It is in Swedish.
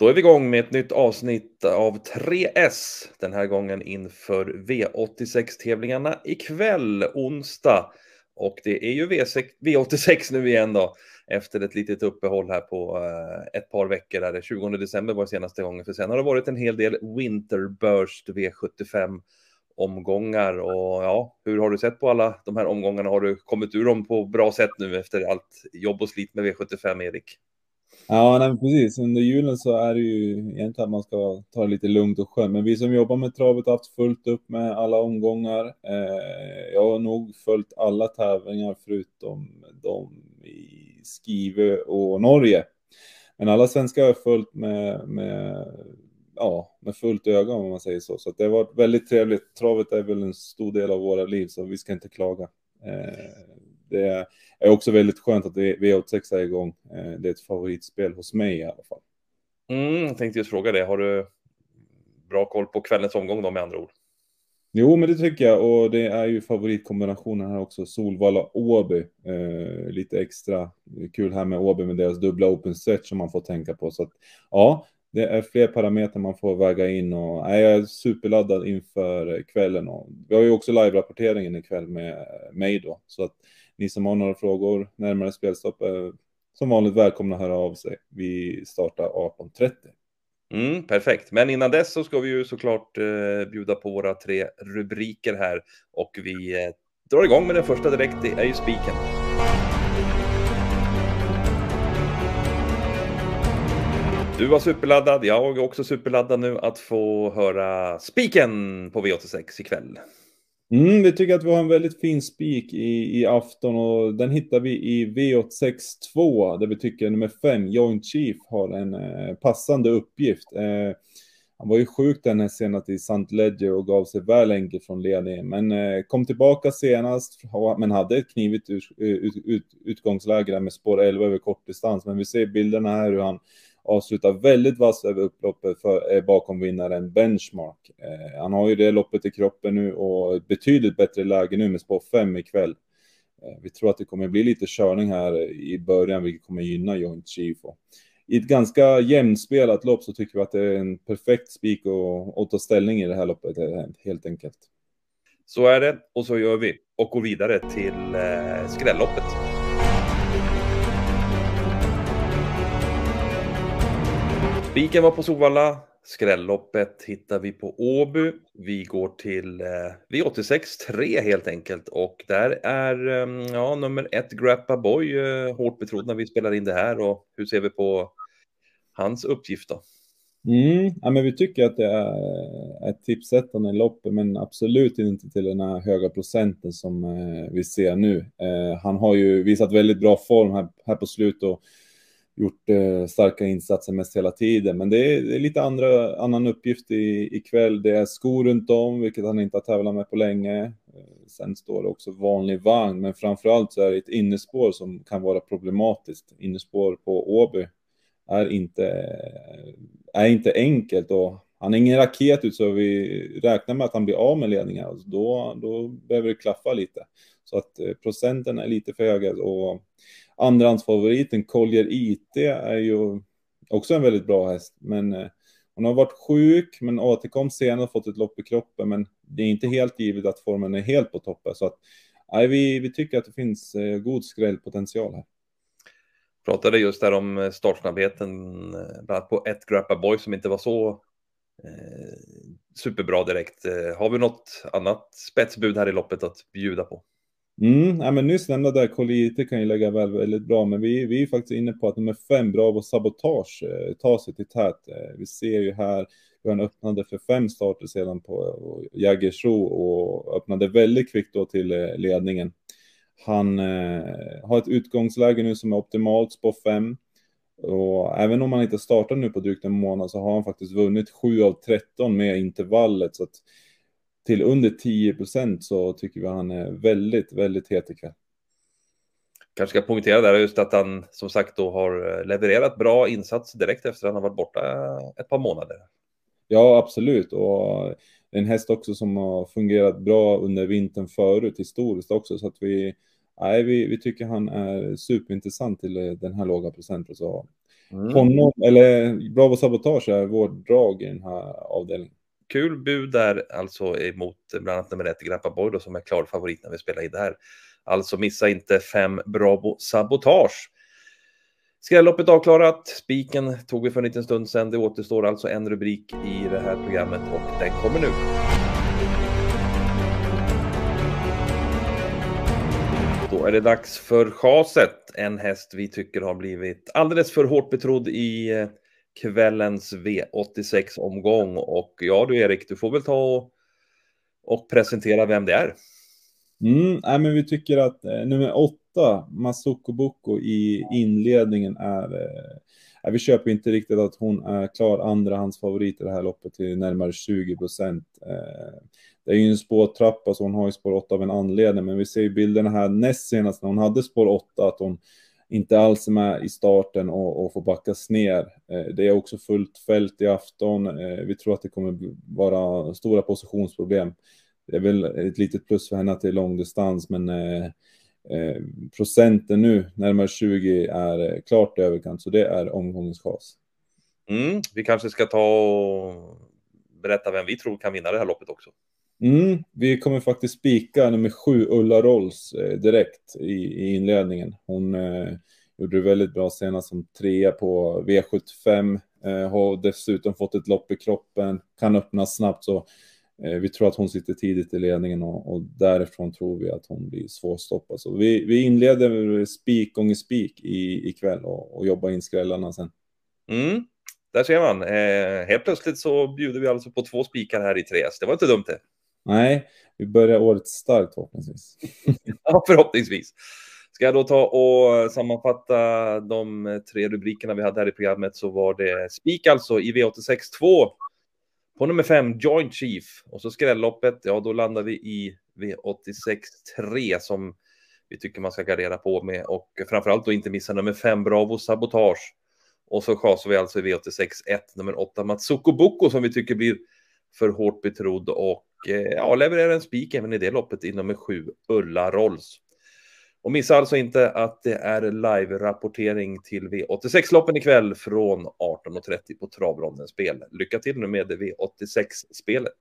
Då är vi igång med ett nytt avsnitt av 3S. Den här gången inför V86-tävlingarna ikväll, onsdag. Och det är ju V86 nu igen då, efter ett litet uppehåll här på eh, ett par veckor. Där. 20 december var senaste gången, för sen har det varit en hel del Winterburst V75 omgångar. Och ja, hur har du sett på alla de här omgångarna? Har du kommit ur dem på bra sätt nu efter allt jobb och slit med V75, Erik? Ja, nej, precis. Under julen så är det ju egentligen att man ska ta det lite lugnt och skönt. Men vi som jobbar med travet har haft fullt upp med alla omgångar. Eh, jag har nog följt alla tävlingar förutom de i Skive och Norge. Men alla svenskar har jag följt med, med, ja, med fullt öga om man säger så. Så det har varit väldigt trevligt. Travet är väl en stor del av våra liv, så vi ska inte klaga. Eh, det är också väldigt skönt att V86 är igång. Eh, det är ett favoritspel hos mig i alla fall. Mm, jag tänkte just fråga det. Har du bra koll på kvällens omgång då med andra ord? Jo, men det tycker jag och det är ju favoritkombinationen här också. Solvalla Åby. Eh, lite extra kul här med Åby med deras dubbla open set som man får tänka på. Så att ja, det är fler parametrar man får väga in och nej, jag är superladdad inför kvällen. Och vi har ju också live-rapporteringen ikväll med mig då, så att ni som har några frågor närmare spelstopp är som vanligt välkomna att höra av sig. Vi startar 18.30. Mm, perfekt, men innan dess så ska vi ju såklart eh, bjuda på våra tre rubriker här och vi eh, drar igång med den första direkt. Det är ju spiken. Du var superladdad, jag är också superladdad nu att få höra spiken på V86 ikväll. Mm, vi tycker att vi har en väldigt fin spik i, i afton och den hittar vi i V862 där vi tycker nummer 5, Joint Chief, har en eh, passande uppgift. Eh, han var ju sjuk den här senast i St. Ledger och gav sig väl enkelt från ledningen, men eh, kom tillbaka senast, men hade ett knivigt ut, eh, ut, ut, utgångsläge där med spår 11 över kortdistans. Men vi ser bilderna här hur han avslutar väldigt vass över upploppet för, eh, bakom vinnaren Benchmark. Eh, han har ju det loppet i kroppen nu och betydligt bättre läge nu med spår 5 ikväll. Eh, vi tror att det kommer bli lite körning här i början, vilket kommer gynna Joint Chief. Och I ett ganska jämnspelat lopp så tycker vi att det är en perfekt spik att ta ställning i det här loppet, eh, helt enkelt. Så är det, och så gör vi och går vidare till eh, skrälloppet. Spiken var på Solvalla. Skrälloppet hittar vi på Åby. Vi går till eh, V86 3 helt enkelt och där är eh, ja, nummer ett Grappa Boy eh, hårt betrodd när vi spelar in det här och hur ser vi på hans uppgift då? Mm, ja, men vi tycker att det är ett tipsättande i loppet, men absolut inte till den här höga procenten som eh, vi ser nu. Eh, han har ju visat väldigt bra form här, här på slutet och gjort eh, starka insatser mest hela tiden. Men det är, det är lite andra, annan uppgift i, ikväll. Det är skor runt om, vilket han inte har tävlat med på länge. Eh, sen står det också vanlig vagn, men framförallt så är det ett innespår som kan vara problematiskt. Innespår på Åby är inte, är inte enkelt och han är ingen raket ut så vi räknar med att han blir av med ledningen. Alltså då, då behöver det klaffa lite. Så att eh, procenten är lite för höga och Andrahandsfavoriten Collier IT är ju också en väldigt bra häst, men eh, hon har varit sjuk, men återkom senare och fått ett lopp i kroppen, men det är inte helt givet att formen är helt på toppen, så att nej, vi, vi tycker att det finns eh, god skrällpotential här. Pratade just där om eh, startsnabbheten, bland annat på ett Grappa Boy som inte var så eh, superbra direkt. Har vi något annat spetsbud här i loppet att bjuda på? Mm, ja, men nyss nämnda där Colite kan ju lägga väl väldigt bra, men vi, vi är faktiskt inne på att nummer fem, Bravo Sabotage, eh, tar sig till tät. Eh, vi ser ju här hur han öppnade för fem starter sedan på Jägersro och öppnade väldigt kvickt då till eh, ledningen. Han eh, har ett utgångsläge nu som är optimalt på fem. Och även om han inte startar nu på drygt en månad så har han faktiskt vunnit 7 av 13 med intervallet. Så att till under 10 procent så tycker vi han är väldigt, väldigt het ikväll. Kanske ska poängtera där just att han som sagt då har eh, levererat bra insats direkt efter att han har varit borta ett par månader. Ja, absolut. Och en häst också som har fungerat bra under vintern förut historiskt också. Så att vi, nej, vi, vi tycker han är superintressant till den här låga procenten. Så mm. honom, eller Bravo Sabotage är vårt drag i den här avdelningen. Kul bud där, alltså emot bland annat nummer ett Grappa Boy då, som är klar favorit när vi spelar in det här. Alltså missa inte fem Bravo Sabotage. Skrälloppet avklarat. Spiken tog vi för en liten stund sedan. Det återstår alltså en rubrik i det här programmet och den kommer nu. Då är det dags för chaset. En häst vi tycker har blivit alldeles för hårt betrodd i eh, kvällens V86-omgång. Och ja du Erik, du får väl ta och, och presentera vem det är. Mm, nej, men vi tycker att eh, nummer åtta, Masoko Boko i inledningen är... Eh, vi köper inte riktigt att hon är klar andrahandsfavorit i det här loppet till närmare 20 procent. Eh, det är ju en spårtrappa så hon har ju spår 8 av en anledning, men vi ser ju bilderna här näst senast när hon hade spår 8 att hon inte alls är med i starten och, och får backas ner. Eh, det är också fullt fält i afton. Eh, vi tror att det kommer vara stora positionsproblem det är väl ett litet plus för henne att det är långdistans, men eh, eh, procenten nu, närmare 20, är klart klart överkant, så det är omgångens chas. Mm, vi kanske ska ta och berätta vem vi tror kan vinna det här loppet också. Mm, vi kommer faktiskt spika nummer sju, Ulla Rolls, eh, direkt i, i inledningen. Hon eh, gjorde det väldigt bra senast som trea på V75, eh, har dessutom fått ett lopp i kroppen, kan öppna snabbt, så Eh, vi tror att hon sitter tidigt i ledningen och, och därifrån tror vi att hon blir svårstoppad. Så vi, vi inleder spik gånger spik i, ikväll och, och jobbar in skrällarna sen. Mm, där ser man. Eh, helt plötsligt så bjuder vi alltså på två spikar här i Tres. Det var inte dumt det. Nej, vi börjar året starkt förhoppningsvis. ja, förhoppningsvis. Ska jag då ta och sammanfatta de tre rubrikerna vi hade här i programmet så var det spik alltså i V86 2 på nummer 5, Joint Chief. Och så skrälloppet, ja då landar vi i V86 3 som vi tycker man ska gardera på med. Och framförallt då inte missa nummer 5, Bravo Sabotage. Och så chasar vi alltså i V86 1, nummer 8, Matsuko Boko som vi tycker blir för hårt betrodd och Eh, ja, levererar en spik även i det loppet i nummer 7, Ulla Rolls. Och missa alltså inte att det är live-rapportering till V86-loppen ikväll från 18.30 på Travronden spel. Lycka till nu med V86-spelet.